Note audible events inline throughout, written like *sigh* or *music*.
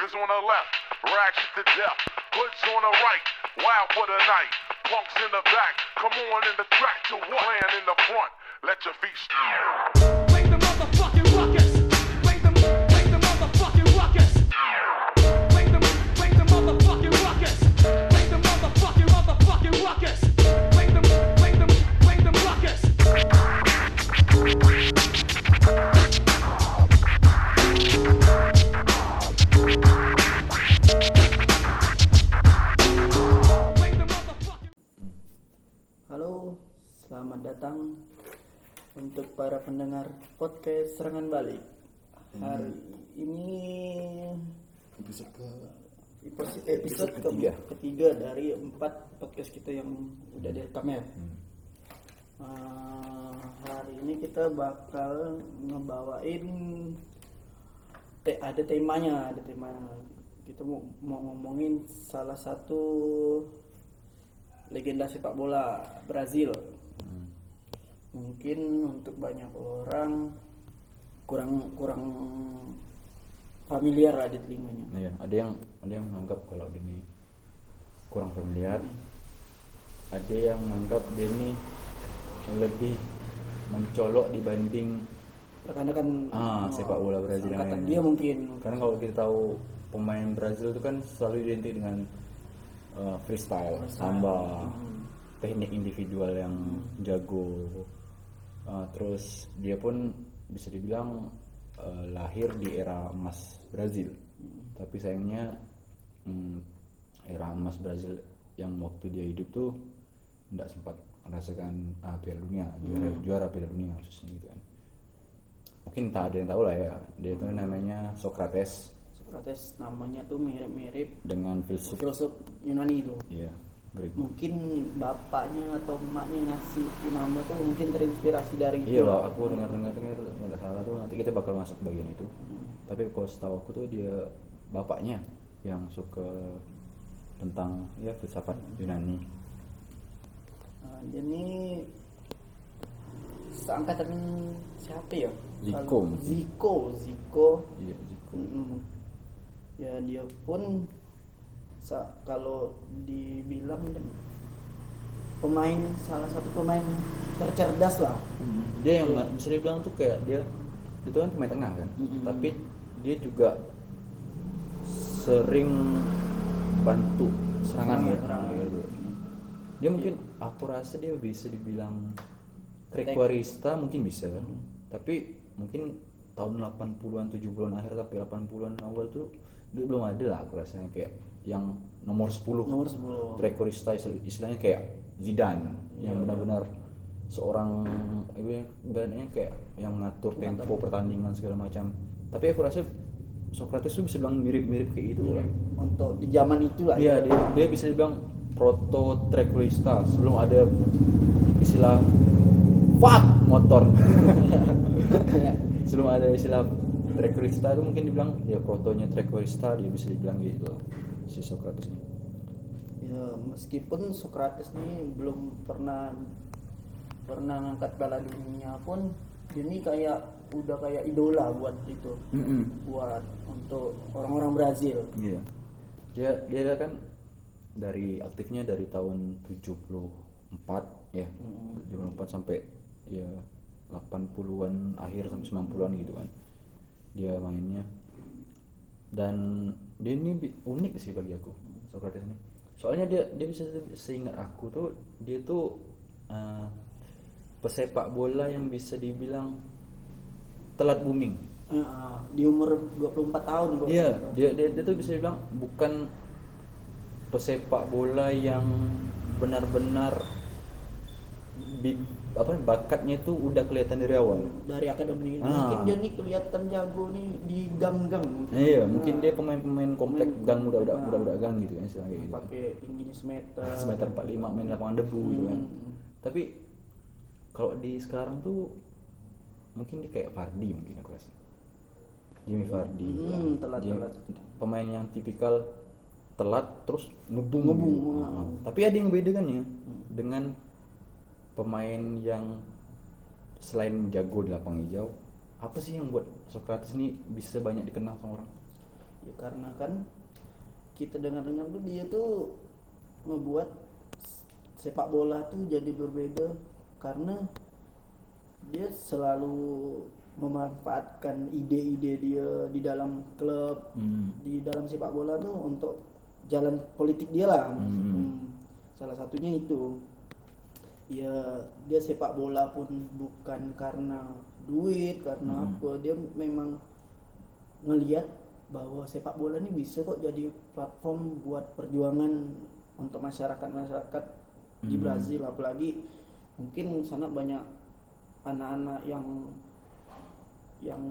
Niggas on the left, ratchet to death. Hoods on the right, wild for the night. Punks in the back, come on in the track to what? Playing in the front, let your feet. Make the motherfucking ruckus. Para pendengar podcast Serangan Balik. Hari ini episode ke episode, episode ke- ketiga. ketiga dari empat podcast kita yang udah direkam ya. Uh, hari ini kita bakal ngebawain te ada temanya, ada temanya. Kita mau, mau ngomongin salah satu legenda sepak bola Brazil. Mungkin untuk banyak orang kurang kurang familiar lah di telinganya. Iya, ada yang ada yang menganggap kalau ini kurang familiar. Ada yang menganggap ini lebih mencolok dibanding Rekan-rekan ah sepak bola Brazil yang lainnya. dia mungkin. Karena kalau kita tahu pemain Brazil itu kan selalu identik dengan uh, freestyle, samba, Hmm. teknik individual yang jago. Uh, terus dia pun bisa dibilang uh, lahir di era emas Brazil. Tapi sayangnya hmm, era emas Brazil yang waktu dia hidup tuh tidak sempat merasakan uh, Piala Dunia, juara, juara Piala Dunia khususnya gitu kan. Mungkin tak ada yang tahu lah ya. Dia itu namanya Socrates Socrates namanya tuh mirip-mirip dengan filsuf filosof Yunani itu. Iya, Greg. Mungkin bapaknya atau emaknya ngasih nama tuh mungkin terinspirasi dari Iya lah, aku dengar-dengar dengar nggak salah tuh nanti kita bakal masuk bagian itu. Tapi kalau setahu aku tuh dia bapaknya yang suka tentang ya filsafat Yunani. Nah, jadi seangkatan siapa ya? Mungkin. Zico, Zico. Iya, Zico. Mm-mm. Ya dia pun kalau dibilang pemain salah satu pemain tercerdas lah. Dia yang bisa dibilang tuh kayak dia itu kan pemain tengah kan, Mm-mm. tapi dia juga sering bantu serangan ya. Serangan. Dia mungkin aku rasa dia bisa dibilang Requarista mungkin bisa, tapi mungkin tahun 80-an 70-an akhir tapi 80-an awal tuh dia belum ada lah aku rasanya kayak yang nomor 10 Nomor 10. Requarista istil- istilahnya kayak Zidane yang Iya. benar-benar seorang eh, ibaratnya kayak yang mengatur tempo pertandingan segala macam tapi aku rasa Socrates tuh bisa bilang mirip-mirip kayak gitu lah Untuk di zaman itu lah. Iya, dia, dia bisa dibilang proto trequarista sebelum ada istilah fuck motor. *laughs* *laughs* sebelum ada istilah trequarista itu mungkin dibilang ya protonya trequarista dia bisa dibilang gitu si Socrates ini. Ya, meskipun Socrates ini belum pernah pernah ngangkat piala dunia pun dia ini kayak udah kayak idola buat itu buat untuk orang-orang Brazil Iya. Dia dia kan dari aktifnya dari tahun 74 ya. 74 sampai ya 80-an akhir sampai 90-an gitu kan. Dia mainnya. Dan dia ini unik sih bagi aku Socrates ini. Soalnya dia dia bisa seingat aku tuh dia tuh eh, pesepak bola yang bisa dibilang telat booming. Eh, di umur 24 tahun. Iya, dia, dia dia tuh bisa dibilang bukan pesepak bola yang benar-benar apa bakatnya itu udah kelihatan dari awal. dari akademi Ah. mungkin dia nih kelihatan jago nih di gang-gang Iya, Nah, mungkin dia pemain-pemain komplek Pemain- gang muda-muda Ah. muda-muda gang gitu kan istilahnya gitu. pakai tingginya semeter Semeter *laughs* 45 main lapangan debu gitu kan. Hmm. Tapi kalau di sekarang tuh mungkin dia kayak Fardi mungkin aku rasa. Jimmy Fardi. Hmm, telat, Jimmy- telat. Pemain yang tipikal telat terus ngebung. Ngebung, gitu. ah. Ah. Tapi ada yang membedakannya dengan pemain yang selain jago di lapang hijau, apa sih yang buat Socrates ini bisa banyak dikenal sama orang? ya karena kan kita dengar-dengar tuh dia tuh membuat sepak bola tuh jadi berbeda karena dia selalu memanfaatkan ide-ide dia di dalam klub Hmm. di dalam sepak bola tuh untuk jalan politik dia lah Hmm. Hmm. salah satunya itu ya dia sepak bola pun bukan karena duit karena Hmm. apa dia memang ngelihat bahwa sepak bola ini bisa kok jadi platform buat perjuangan untuk masyarakat masyarakat di Hmm. Brazil apalagi mungkin sana banyak anak-anak yang yang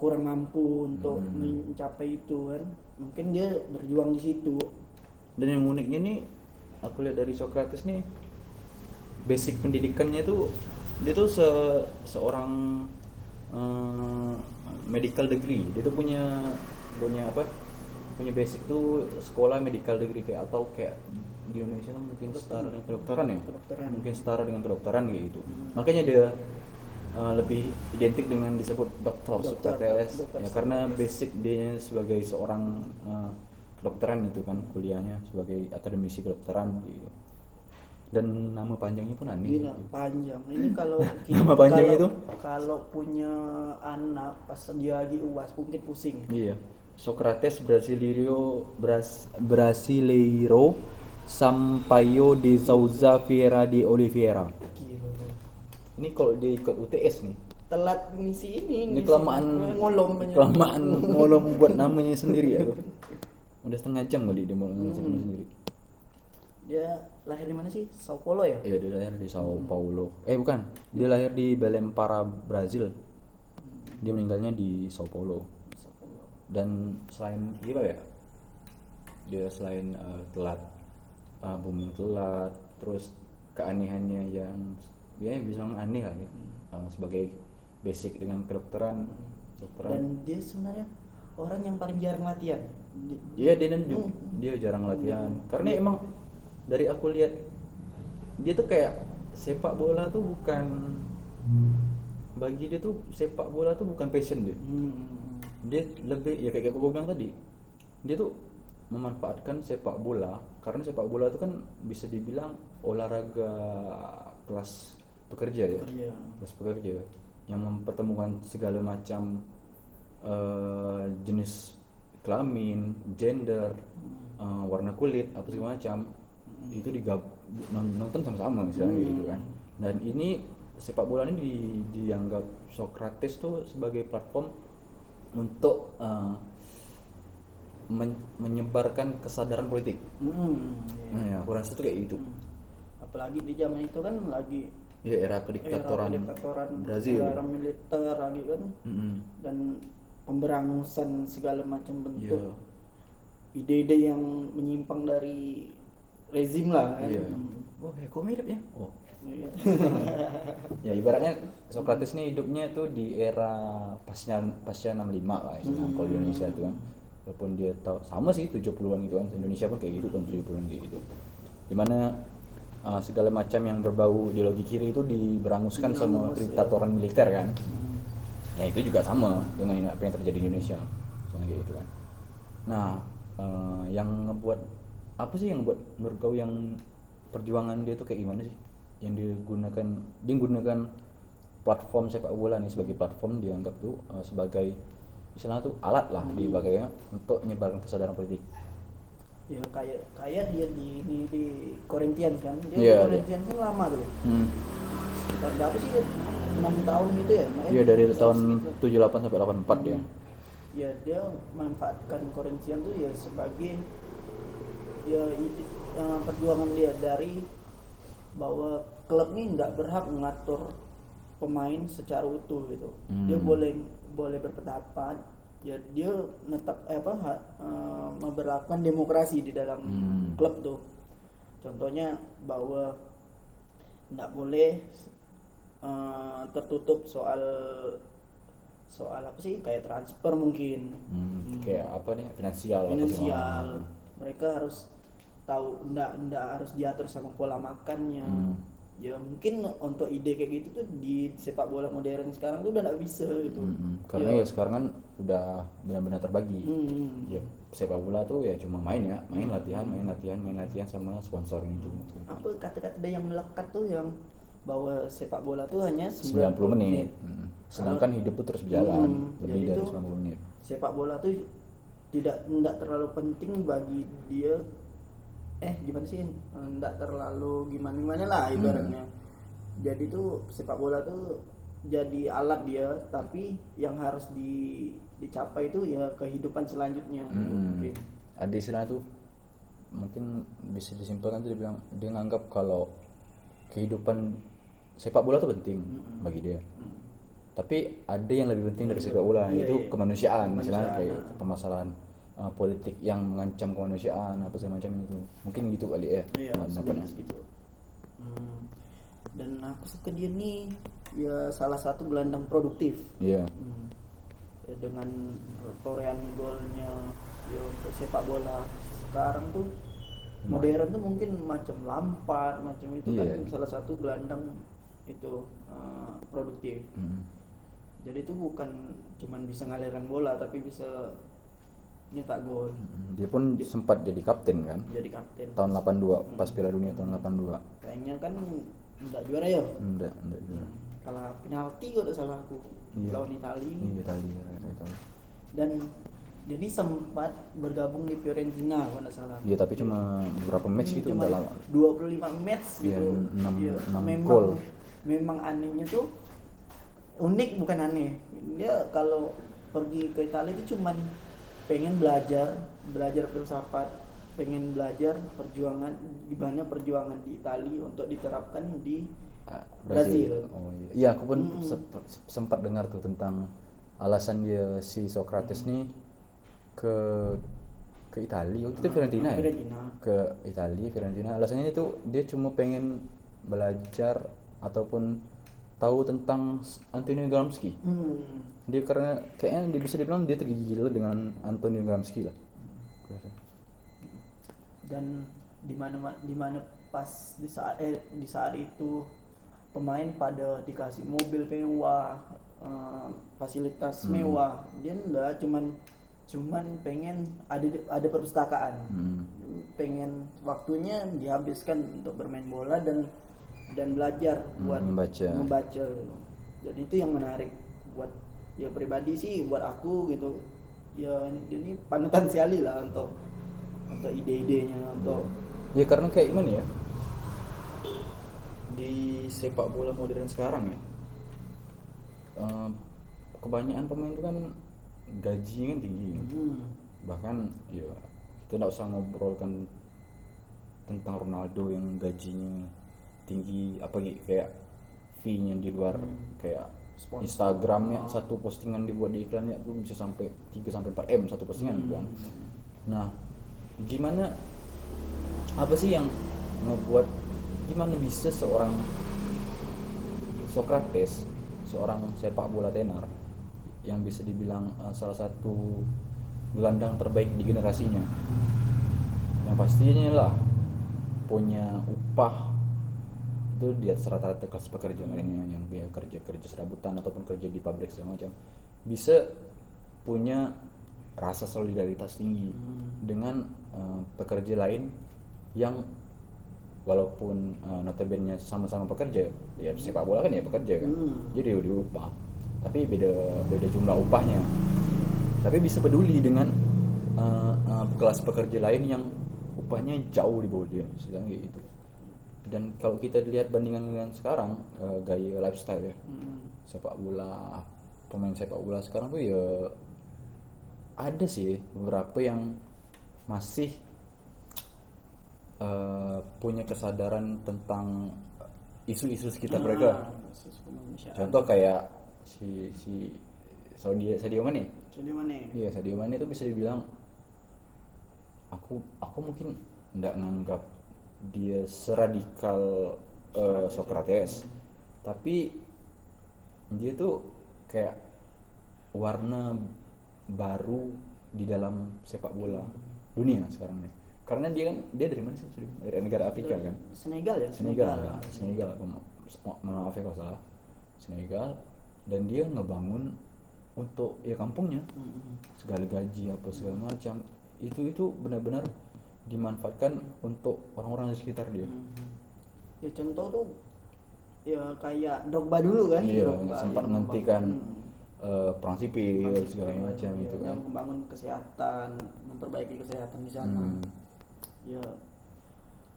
kurang mampu untuk Hmm. mencapai itu kan mungkin dia berjuang di situ dan yang uniknya nih aku lihat dari Socrates nih basic pendidikannya itu dia tuh se seorang eh, medical degree. Dia tuh punya punya apa punya basic tuh sekolah medical degree kayak atau kayak di Indonesia kan mungkin setara dengan kedokteran ya? Kedokteran. mungkin setara dengan kedokteran kayak gitu. Makanya dia eh, lebih identik dengan disebut dokter dokter ya karena basic dia sebagai seorang eh, kedokteran itu kan kuliahnya sebagai akademisi kedokteran gitu dan nama panjangnya pun aneh Gila, panjang. Ini kalau *laughs* Nama panjang kalau, itu? kalau punya anak pas dia lagi uas mungkin pusing. iya Socrates Brasileiro Bras, Brasileiro Sampaio de Souza Vieira de Oliveira Gila. ini kalau dia ikut UTS nih Telat ngisi ini. ini ngisi- kelamaan ngolom kelamaan *laughs* ngolom buat namanya sendiri ya udah setengah jam kali dia mau ngomong Hmm. sendiri Dia lahir di mana sih? Sao Paulo ya? Iya dia lahir di Sao Paulo. Eh bukan, dia lahir di Belém Pará, Brazil. Dia meninggalnya di Sao Paulo. Dan selain gimana ya? Dia selain eh, telat, uh, booming telat, terus keanehannya yang ya bisa aneh lah ya. Eh, sebagai basic dengan kedokteran, kedokteran. Dan dia sebenarnya orang yang paling jarang latihan. Iya dia dan juga- Hmm. dia jarang latihan karena emang dari aku lihat dia tuh kayak sepak bola tuh bukan bagi dia tuh sepak bola tuh bukan passion dia Hmm. dia lebih ya kayak gue bilang tadi dia tuh memanfaatkan sepak bola karena sepak bola itu kan bisa dibilang olahraga kelas pekerja ya Iya. kelas pekerja yang mempertemukan segala macam eh, jenis kelamin, gender, eh, warna kulit apa segala macam itu digab non- nonton sama-sama misalnya gitu kan. Dan ini sepak bola ini di- dianggap Socrates tuh sebagai platform untuk eh, men- menyebarkan kesadaran politik. Hmm. nah ya aku rasa tuh kayak gitu. Apalagi di zaman itu kan lagi ya era kediktatoran Brazil. era militer lagi kan. Mm-mm. dan pemberangusan segala macam bentuk Iya. ide-ide yang menyimpang dari rezim lah kan. Iya. Oh, ya, kok mirip ya? Oh. *laughs* Ya ibaratnya Socrates nih hidupnya tuh di era pasca pasca 65 lah ya, Hmm. kalau di Indonesia tuh kan. Walaupun dia tahu sama sih 70-an gitu kan. Indonesia pun kayak gitu kan 70-an kayak gitu. Di mana uh, segala macam yang berbau ideologi kiri itu diberanguskan sama Berangus, ya. diktatoran militer kan. Ya itu juga sama dengan apa yang terjadi di Indonesia. Kayak gitu kan. Nah, uh, yang ngebuat apa sih yang buat menurut kau yang perjuangan dia tuh kayak gimana sih? Yang digunakan dia gunakan platform sepak bola nih sebagai platform dianggap tuh uh, sebagai misalnya tuh alat lah di bagainya untuk menyebarkan kesadaran politik. ya kayak kayak dia di di, di Corinthians kan dia Iya, di Corinthians kan lama tuh Hmm. sekitar berapa sih enam tahun gitu ya Dia dari tahun sekitar- 78 sampai 84 dia. ya dia manfaatkan Corinthians tuh ya sebagai ya eh, perjuangan dia dari bahwa klub ini nggak berhak mengatur pemain secara utuh gitu. Dia Hmm. boleh boleh berpendapat. Ya dia netap eh, apa ha- eh, memperlakukan demokrasi di dalam Hmm. klub tuh. Contohnya bahwa nggak boleh eh, tertutup soal soal apa sih kayak transfer mungkin. Hmm, kayak apa nih finansial finansial. Mereka harus tahu ndak ndak harus diatur sama pola makannya Hmm. ya mungkin untuk ide kayak gitu tuh di sepak bola modern sekarang tuh udah nggak bisa gitu Mm-mm. Karena Ya. ya sekarang kan udah benar-benar terbagi Hmm. ya sepak bola tuh ya cuma main ya main latihan main latihan main latihan sama sponsor itu apa kata-kata yang melekat tuh yang bahwa sepak bola tuh hanya 90 menit Hmm. sedangkan hidup tuh terus berjalan Hmm, lebih jadi dari tuh- 90 menit sepak bola tuh tidak tidak terlalu penting bagi dia eh gimana sih tidak terlalu gimana gimana lah ibaratnya. Jadi tuh sepak bola tuh jadi alat dia tapi yang harus di dicapai itu ya kehidupan selanjutnya. Hmm. Ada istilah tuh mungkin bisa disimpulkan tuh dia bilang dia nganggap kalau kehidupan sepak bola tuh penting bagi dia. Tapi ada yang lebih penting dari sepak bola Iya, yaitu iya. kemanusiaan misalnya Kemanusiaan, kayak nah. permasalahan uh, politik yang mengancam kemanusiaan apa segala macam itu mungkin gitu kali ya Iya, pendapatnya. gitu. Hmm. Dan aku suka dia nih ya salah satu gelandang produktif. iya Hmm. Ya, dengan torehan golnya ya untuk sepak bola sekarang tuh modern tuh mungkin macam Lampard macam itu Iya. kan salah satu gelandang itu eh, produktif. Hmm. Jadi itu bukan cuman bisa ngalirkan bola tapi bisa nyetak gol dia pun sempat jadi kapten kan jadi kapten. tahun 82 pas Piala Dunia tahun 82 Kayaknya kan enggak juara ya. enggak enggak juga Kalah penalti kalau salah aku Iya. lawan Italia. iya tadi ya, Italia. Dan jadi sempat bergabung di Fiorentina kalau tak salah. Iya tapi cuma beberapa match gitu Cuma udah lama. 25 match Iya, gitu. enam- Iya, enam memang gol. memang anehnya tuh unik bukan aneh. Dia kalau pergi ke Italia itu cuman pengen belajar, belajar filsafat, pengen belajar perjuangan gimana perjuangan di Italia untuk diterapkan di Ah, Brazil. Oh iya. Iya aku pun sep- sempat dengar tuh tentang alasan dia si Socrates nih ke ke Italia. Waktu itu Fiorentina ya? Fiorentina. Ke Italia, Fiorentina. Alasannya itu dia cuma pengen belajar ataupun tahu tentang Antonio Gramsci. Hmm. Dia karena kayaknya dia bisa dibilang dia tergigil dengan Antonio Gramsci lah. dan di mana di mana pas di saat eh, di saat itu pemain pada dikasih mobil mewah eh, fasilitas Hmm. mewah dia enggak cuman cuman pengen ada ada perpustakaan Hmm. pengen waktunya dihabiskan untuk bermain bola dan dan belajar buat membaca. membaca jadi itu yang menarik buat ya pribadi sih buat aku gitu ya ini panutan *laughs* sekali lah untuk untuk ide-idenya untuk Ya karena kayak gimana ya? Di sepak bola modern sekarang ya. eh, kebanyakan pemain itu kan gajinya kan tinggi. hmm, Bahkan ya kita tidak usah ngobrolkan tentang Ronaldo yang gajinya tinggi apalagi kayak fee-nya di luar kayak Sponsor. Instagramnya satu postingan dibuat di iklannya tuh bisa sampai 3 sampai 4 M satu postingan gitu kan. Nah, gimana apa sih yang membuat gimana bisa seorang Socrates, seorang sepak bola tenar yang bisa dibilang uh, salah satu gelandang terbaik di generasinya. Yang pastinya lah punya upah itu di atas rata-rata kelas pekerja lainnya yang dia kerja kerja serabutan ataupun kerja di pabrik segala macam bisa punya rasa solidaritas tinggi dengan uh, pekerja lain yang walaupun uh, notabene sama-sama pekerja ya sepak bola kan ya pekerja kan? Hmm. jadi di upah tapi beda beda jumlah upahnya. Tapi bisa peduli dengan uh, uh, kelas pekerja lain yang upahnya jauh di bawah dia. Sedang gitu dan kalau kita lihat bandingan dengan sekarang uh, gaya lifestyle ya hmm, sepak bola pemain sepak bola sekarang tuh ya ada sih beberapa yang masih eh, punya kesadaran tentang isu-isu sekitar mereka. Ah, basis kemanusiaan. Contoh kayak si si Saudi Sadio Mane. jadi mana Iya Sadio Mane itu bisa dibilang aku aku mungkin nggak nganggap dia seradikal eh, Socrates, tapi dia tuh kayak warna baru di dalam sepak bola dunia sekarang nih. Karena dia kan dia dari mana sih? Dari negara Afrika kan? Senegal ya Senegal, Senegal, ma- ma- maaf ya kalau salah. Senegal dan dia ngebangun untuk ya kampungnya segala gaji apa segala macam itu itu benar-benar dimanfaatkan untuk orang-orang di sekitar dia Mm-mm. ya contoh tuh ya kayak Drogba dulu kan Iya, Drogba sempat menghentikan membangun- eh, perang sipil segala macam Iya, itu kan yang membangun kesehatan memperbaiki kesehatan di sana Hmm. ya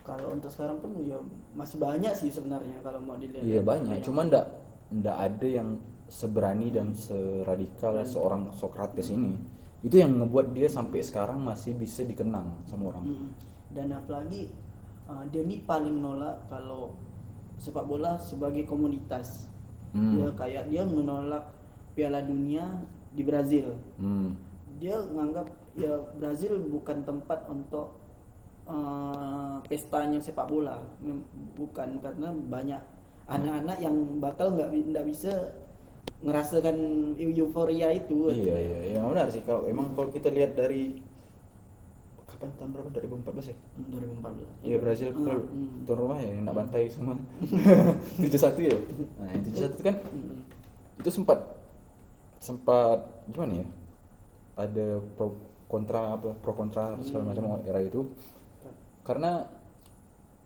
kalau untuk sekarang pun ya masih banyak sih sebenarnya kalau mau dilihat Iya banyak, cuman ndak ndak ada yang seberani dan seradikal Hmm. seorang Socrates ini. Itu yang ngebuat dia sampai sekarang masih bisa dikenang sama orang. Mm. dan apalagi uh, dia ini paling nolak kalau sepak bola sebagai komunitas Hmm. ya kayak dia menolak Piala Dunia di Brazil Hmm. dia menganggap ya Brazil bukan tempat untuk uh, pestanya sepak bola bukan karena banyak anak-anak yang bakal nggak nggak bisa ngerasakan eu- euforia itu Iya iya, yang benar sih kalau emang kalau kita lihat dari kapan tahun berapa 2014 ya? 2014 Iya Brazil Hmm, kalau hmm. tuan rumah ya nak bantai semua. *laughs* 71 ya. Nah, yang 71 itu kan Mm. itu sempat sempat gimana ya ada pro kontra apa pro kontra segala macam era itu karena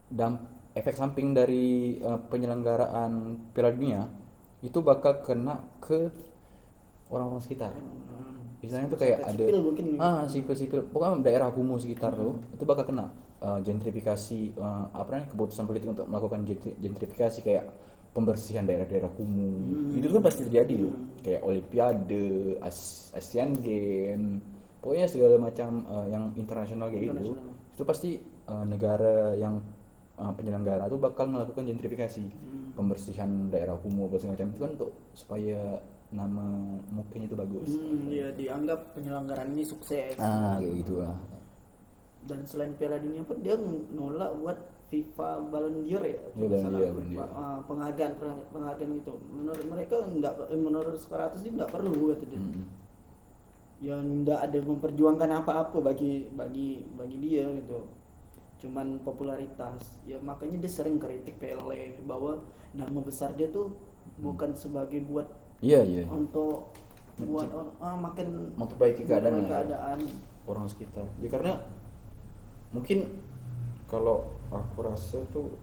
dam efek samping dari eh, penyelenggaraan Piala Dunia itu bakal kena ke orang-orang sekitar. Misalnya itu kayak ada mungkin. ah sipil sipil. Pokoknya daerah kumuh sekitar tuh itu bakal kena eh, gentrifikasi eh, apa namanya keputusan politik untuk melakukan gentri- gentrifikasi kayak pembersihan daerah-daerah kumuh itu kan pasti terjadi tuh kayak olimpiade As- Asian Games pokoknya segala macam eh, yang internasional kayak gitu itu pasti negara yang eh, penyelenggara tuh bakal melakukan gentrifikasi pembersihan daerah kumuh apa segala macam itu kan untuk supaya nama mukanya itu bagus Hmm, ya dianggap penyelenggaraan ini sukses. ah kayak gitu lah Dan selain Piala Dunia pun dia nolak buat FIFA Ballon d'Or ya. Iya, Ballon d'Or, ah, penghargaan penghargaan itu. Menurut mereka enggak eh, menurut Socrates ini enggak perlu kata dia. Mm. Ya enggak ada memperjuangkan apa-apa bagi bagi bagi dia gitu. Cuman popularitas. Ya makanya dia sering kritik Pele bahwa nama besar dia tuh bukan sebagai buat iya iya untuk buat or- ah, makin memperbaiki keadaan lah. keadaan. orang sekitar ya karena mungkin kalau aku rasa tuh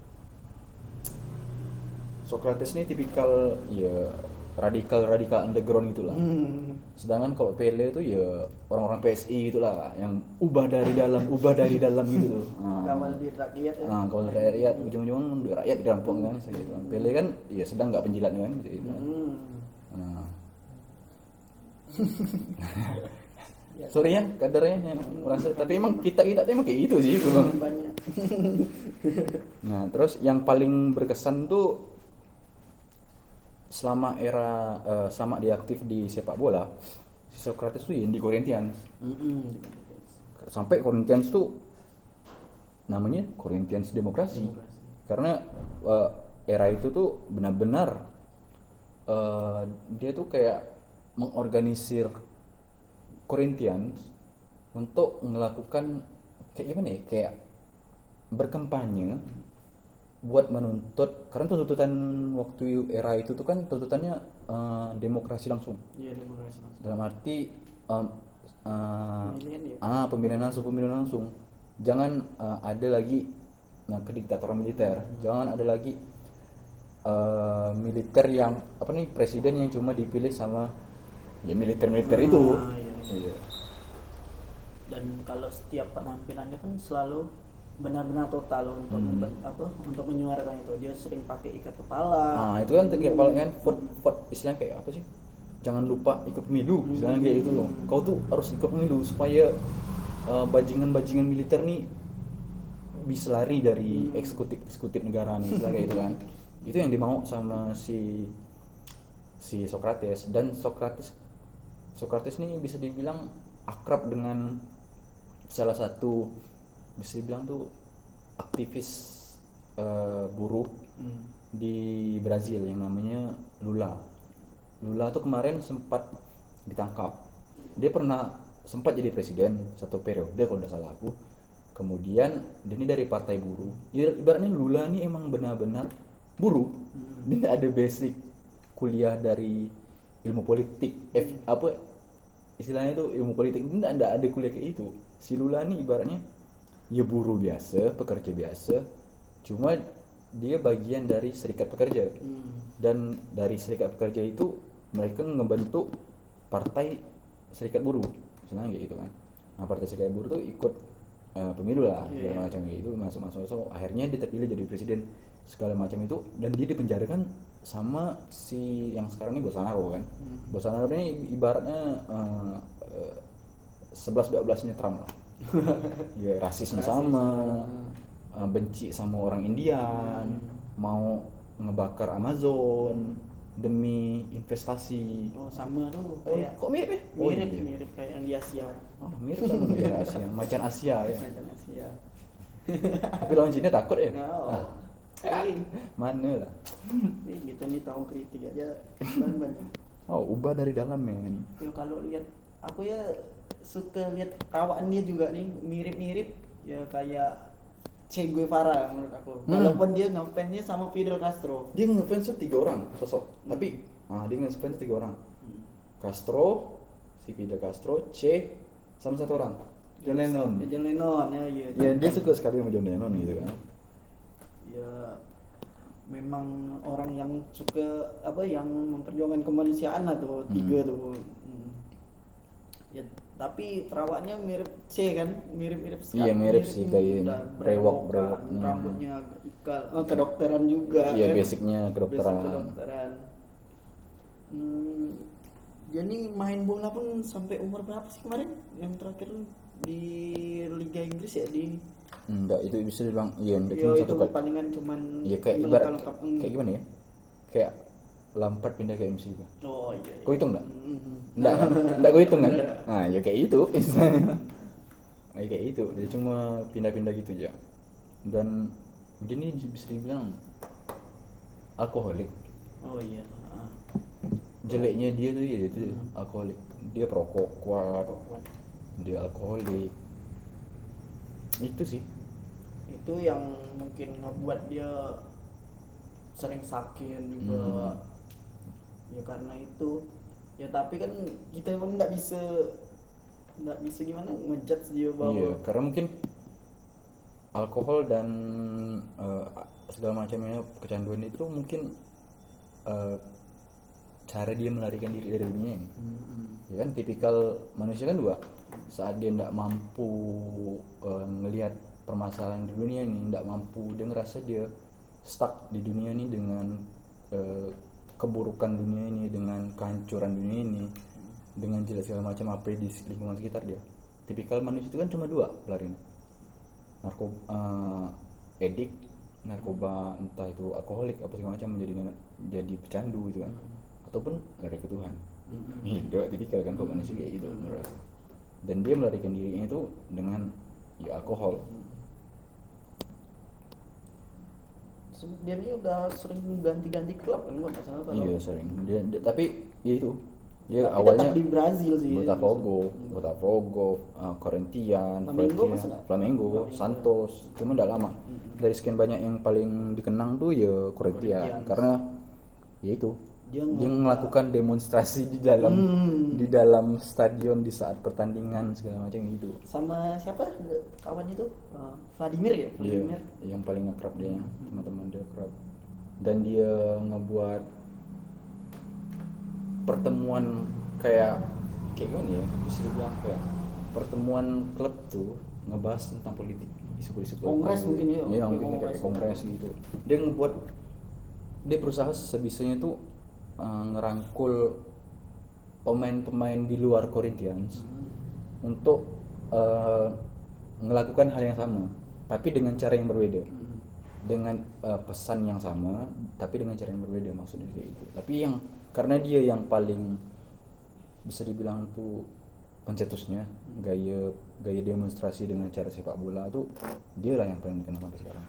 Socrates ini tipikal ya radikal radikal underground gitulah Hmm. Sedangkan kalau Pele itu ya orang-orang PSI gitulah yang ubah dari dalam ubah dari dalam gitu *laughs* nah, di rakyat ya. nah kalau dari rakyat ujung-ujung rakyat dirampok kan gitu. Pele kan ya sedang nggak penjilat kan gitu. Hmm. Nah. Ya. *laughs* Sorry ya kadarnya yang merasa tapi emang kita kita emang kayak gitu sih Bang. *laughs* Nah, terus yang paling berkesan tuh selama era eh, selama dia aktif di sepak bola, si Socrates tuh yang di Corinthians. Mm-mm. Sampai Corinthians tuh namanya Corinthians Demokrasi. Karena eh, era itu tuh benar-benar eh, dia tuh kayak mengorganisir Corinthians untuk melakukan kayak gimana ya kayak berkampanye buat menuntut karena tuntutan waktu era itu tuh kan tuntutannya eh, demokrasi langsung Iya demokrasi langsung. dalam arti em, eh, Pemilihan ya. ah pemilihan langsung pemilihan langsung jangan eh, ada lagi nah kediktatoran militer jangan ada lagi eh, militer yang apa nih presiden yang cuma dipilih sama ya militer militer itu Ah, iya. Iya. Dan kalau setiap penampilannya kan selalu benar-benar total untuk Hmm. apa untuk menyuarakan itu. Dia sering pakai ikat kepala. Nah, itu kan kayak paling kan vote, vote istilahnya kayak apa sih? Jangan lupa ikut pemilu, misalnya kayak gitu loh. Kau tuh harus ikut pemilu supaya uh, bajingan-bajingan militer nih bisa lari dari eksekutif eksekutif negara nih, misalnya kayak gitu kan. Itu yang dimau sama si si Socrates dan Socrates Socrates nih bisa dibilang akrab dengan salah satu bisa dibilang tuh aktivis eh, buruh Hmm. di Brazil yang namanya Lula. Lula tuh kemarin sempat ditangkap. Dia pernah sempat jadi presiden satu periode kalau tidak salah aku. Kemudian dia ini dari partai buruh. Ya, Ibaratnya Lula ini emang benar-benar buruh. Dia tidak ada basic kuliah dari ilmu politik F, apa istilahnya itu ilmu politik enggak enggak ada kuliah kayak itu si Lula nih ibaratnya ya buruh biasa pekerja biasa. Cuma dia bagian dari serikat pekerja. Dan dari serikat pekerja itu mereka ngebentuk partai serikat buruh. Senang gitu kan? Nah partai serikat buruh tuh ikut eh, pemilu lah segala macam kayak gitu masuk masuk masuk. Akhirnya dia terpilih jadi presiden segala macam itu. Dan dia dipenjarakan sama si yang sekarang ini Bolsonaro kan? Bolsonaro ini ibaratnya sebelas dua belasnya Trump lah *laughs* ya rasisnya sama eh, benci sama orang Indian mau ngebakar Amazon demi investasi oh sama tuh Oh, kayak kok mirip ya? Oh, mirip iya. mirip kayak yang di Asia Oh, mirip sama negara Asia, macan Asia ya. Macam Asia *laughs* Tapi lawan Cina takut ya? nah, Ah, mana lah? ini gitu nih tahu kritik aja ban Oh, ubah dari dalam men. ya kalau lihat aku ya suka lihat kawan dia juga nih mirip-mirip ya kayak Che Guevara menurut aku Hmm. walaupun dia ngefansnya sama Fidel Castro Dia ngefans tuh tiga orang sosok, tapi ah, dia ngefans tiga orang. Castro, si Fidel Castro, Che, sama satu orang. John Lennon. Ya, John Lennon ya iya Ya dia suka sekali sama John Lennon gitu kan. ya memang orang yang suka apa yang memperjuangkan kemanusiaan lah tuh tiga tuh Hmm. ya tapi perawatnya mirip C kan mirip-mirip Iya, mirip sih, kayak brewok, brewok. Hmm. rambutnya ikal oh, kedokteran juga Iya kan? basicnya kedokteran. Basic kedokteran hmm, jadi main bola pun sampai umur berapa sih kemarin yang terakhir di Liga Inggris ya di Enggak, itu bisa dibilang iya enggak cuma itu satu kali. pertandingan cuman Iya kayak ibarat kayak gimana ya? Kayak Lampard pindah ke MC itu. Oh iya. iya. Kau hitung enggak? Mhm. Enggak, kan? enggak gue hitung kan? Nah, ya kayak itu. nah, *laughs* kayak itu. Dia cuma pindah-pindah gitu aja. Dan gini bisa dibilang alkoholik. Oh iya. Ah. Jeleknya dia tuh ya itu alkoholik. Dia perokok kuat, dia alkoholik. Itu sih. Itu yang mungkin ngebuat dia sering sakit juga. Hmm. Ya karena itu. Ya tapi kan kita pun nggak bisa nggak bisa gimana ngejudge dia bahwa Iya, karena mungkin alkohol dan eh, segala macamnya kecanduan itu mungkin eh, cara dia melarikan diri dari dunia ini. Mhm. Ya kan tipikal manusia kan dua. Saat dia tidak mampu eh, ngelihat permasalahan di dunia ini, tidak mampu dia ngerasa dia stuck di dunia ini dengan eh, keburukan dunia ini, dengan kehancuran dunia ini, dengan jelas segala macam apa di lingkungan sekitar dia. Tipikal manusia itu kan cuma dua pelarinya. Narkoba eh, edik, narkoba entah itu alkoholik apa segala macam menjadi jadi pecandu gitu kan. Ataupun lari ke Tuhan. Iya, tipikal kan kalau manusia kayak gitu menurut. Dan dia melarikan dirinya itu dengan ya alkohol. Se- dia ini udah sering ganti-ganti klub kan gua nggak salah kalau Iya sering. Dia, dia- tapi ya itu. Dia Tapi awalnya di Brazil sih Botafogo, Botafogo, uh, Corinthians, Flamengo nggak? Flamengo, Flamengo. Santos, cuma udah lama. Dari sekian banyak yang paling dikenang tuh ya Corinthians, Corinthians. karena ya itu Dia dia, melakukan demonstrasi di dalam Hmm. di dalam stadion di saat pertandingan segala macam gitu. sama siapa kawan itu Eh, Vladimir ya Dia Vladimir yang paling akrab dia, teman-teman dia akrab. Dan dia ngebuat pertemuan kayak kayak gimana ya? Bisa dibilang kayak pertemuan klub tuh ngebahas tentang politik isu-isu Kongres mungkin ya? Iya, Kayak mungkin kongres. kayak kongres gitu. Dia ngebuat dia berusaha sebisanya tuh eh, ngerangkul pemain-pemain di luar Corinthians untuk eh, melakukan hal yang sama, tapi dengan cara yang berbeda, dengan eh, pesan yang sama, tapi dengan cara yang berbeda maksudnya kayak gitu. Tapi yang karena dia yang paling bisa dibilang tuh pencetusnya gaya gaya demonstrasi dengan cara sepak bola tuh dia lah yang paling dikenal sampai sekarang.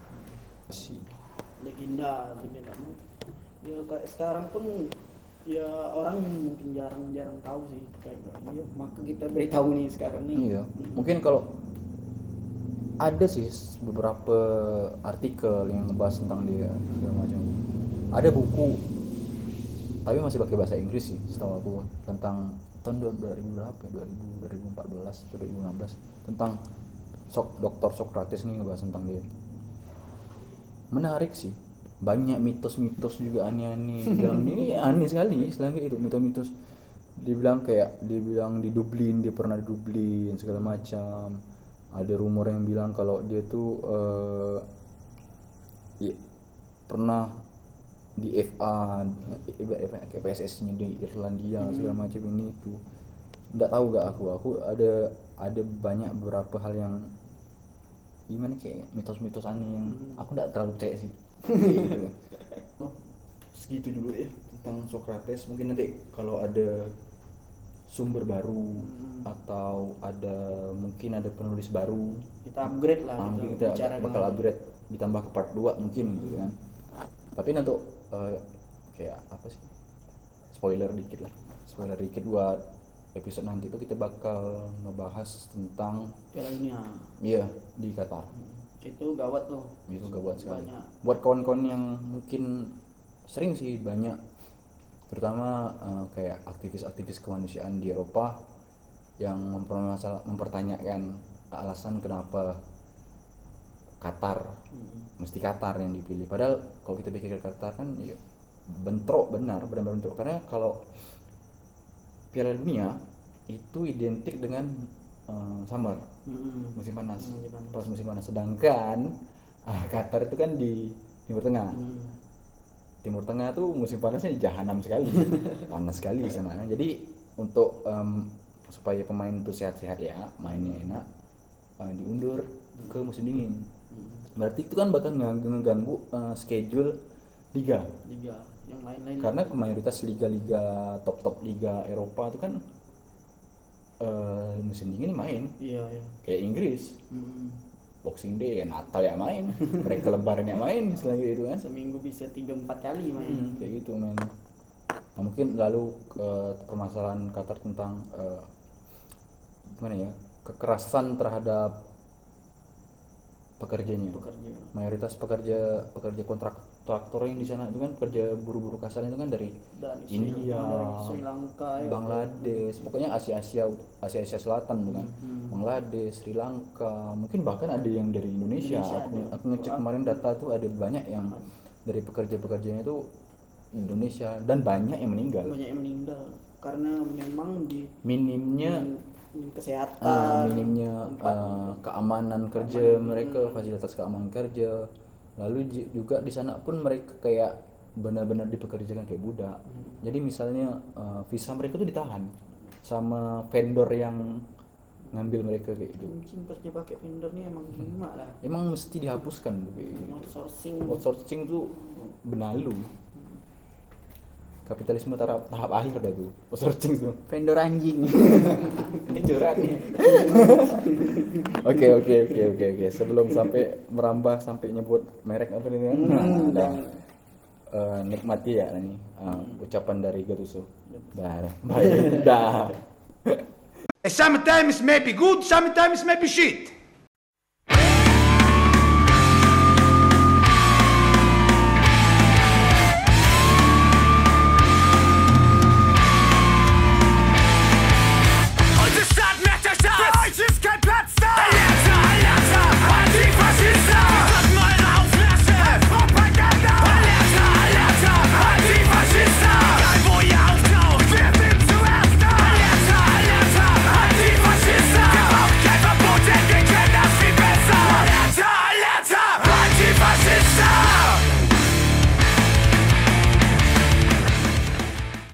Legenda legenda ya kayak sekarang pun ya orang mungkin jarang-jarang tahu sih kayak ya, maka kita beritahu nih sekarang nih. Iya, mungkin kalau ada sih beberapa artikel yang ngebahas tentang dia segala macam. Ada buku tapi masih pakai bahasa Inggris sih setahu aku tentang tahun 2000 berapa ya? 2000 2014 atau 2016 tentang sok dokter Socrates nih ngebahas tentang dia. Menarik sih banyak mitos-mitos juga aneh-aneh di dalam ini. Aneh sekali selain itu mitos-mitos. Dibilang kayak dibilang di Dublin dia pernah di Dublin segala macam. Ada rumor yang bilang kalau dia tuh eh, i- pernah di FA kayak PSS nya di Irlandia segala macam ini itu nggak tahu gak aku. Aku ada ada banyak beberapa hal yang gimana kayak mitos-mitos aneh yang aku nggak terlalu percaya sih. Gitu. *laughs* Oh, segitu dulu ya tentang Socrates. Mungkin nanti kalau ada sumber baru atau ada mungkin ada penulis baru kita upgrade lah ah, gitu, mungkin kita bicara bakal dengan- upgrade ditambah ke part 2 mungkin gitu kan. Tapi nanti untuk eh, kayak apa sih? Spoiler dikit lah. Spoiler dikit buat episode nanti itu kita bakal ngebahas tentang Piala Dunia. Iya di Qatar. Itu gawat loh itu gak buat sekali. Banyak. buat kawan-kawan yang mungkin sering sih banyak. Terutama eh, kayak aktivis-aktivis kemanusiaan di Eropa yang mempertanyakan alasan kenapa Qatar mesti Qatar yang dipilih. Padahal kalau kita pikir Qatar kan ya bentrok benar benar bentrok. Karena kalau Piala Dunia itu identik dengan eh, summer Mm-mm. musim panas. Musim panas. pas musim panas. Sedangkan ah, Qatar itu kan di Timur Tengah. Hmm. Timur Tengah tuh musim panasnya jahanam sekali. *laughs* Panas sekali di sana. Jadi untuk em, supaya pemain itu sehat-sehat ya mainnya enak eh, diundur ke musim dingin. Berarti itu kan bakal ngeganggu ngeganggu, eh, schedule liga. Liga yang lain-lain karena mayoritas liga-liga top-top liga Eropa itu kan eh, musim dingin main iya iya kayak Inggris Mm. Boxing Day, Natal ya main, *laughs* mereka lebaran ya main, selain itu kan. seminggu bisa tiga empat kali main Hmm, kayak gitu men. Nah, mungkin lalu ke permasalahan Qatar tentang eh, gimana ya kekerasan terhadap pekerjanya. bekerja Mayoritas pekerja pekerja kontrak traktor yang di sana itu kan pekerja buru-buru kasar itu kan dari dari India, dari Sri Lanka ya. Bangladesh, pokoknya Asia Asia Asia Asia Selatan tuh kan. Bangladesh, Sri Lanka, mungkin bahkan ada yang dari Indonesia. Indonesia aku, ada. aku ngecek kemarin data tuh ada banyak yang dari pekerja-pekerjanya itu Indonesia dan banyak yang meninggal. banyak yang meninggal karena memang di Minimnya kesehatan ah, minimnya ah, keamanan kerja mereka, fasilitas keamanan kerja. Lalu juga di sana pun mereka kayak benar-benar dipekerjakan kayak budak. Jadi misalnya ah, visa mereka tuh ditahan sama vendor yang ngambil mereka kayak gitu. mungkin kerja pakai vendor nih emang gimana lah Emang mesti dihapuskan kayak gitu. outsourcing Outsourcing tuh benalu. Kapitalisme tahap, tahap akhir dah tuh. Outsourcing tuh. vendor anjing *laughs* Ini curhat nih. *laughs* Oke oke oke oke oke. Sebelum sampai merambah sampai nyebut merek apa nih kan? Nah. Eh, nikmati ya ini eh, ucapan dari Gatuso. Dah, dah. baik, *laughs* dah. Sometimes maybe good, sometimes maybe shit.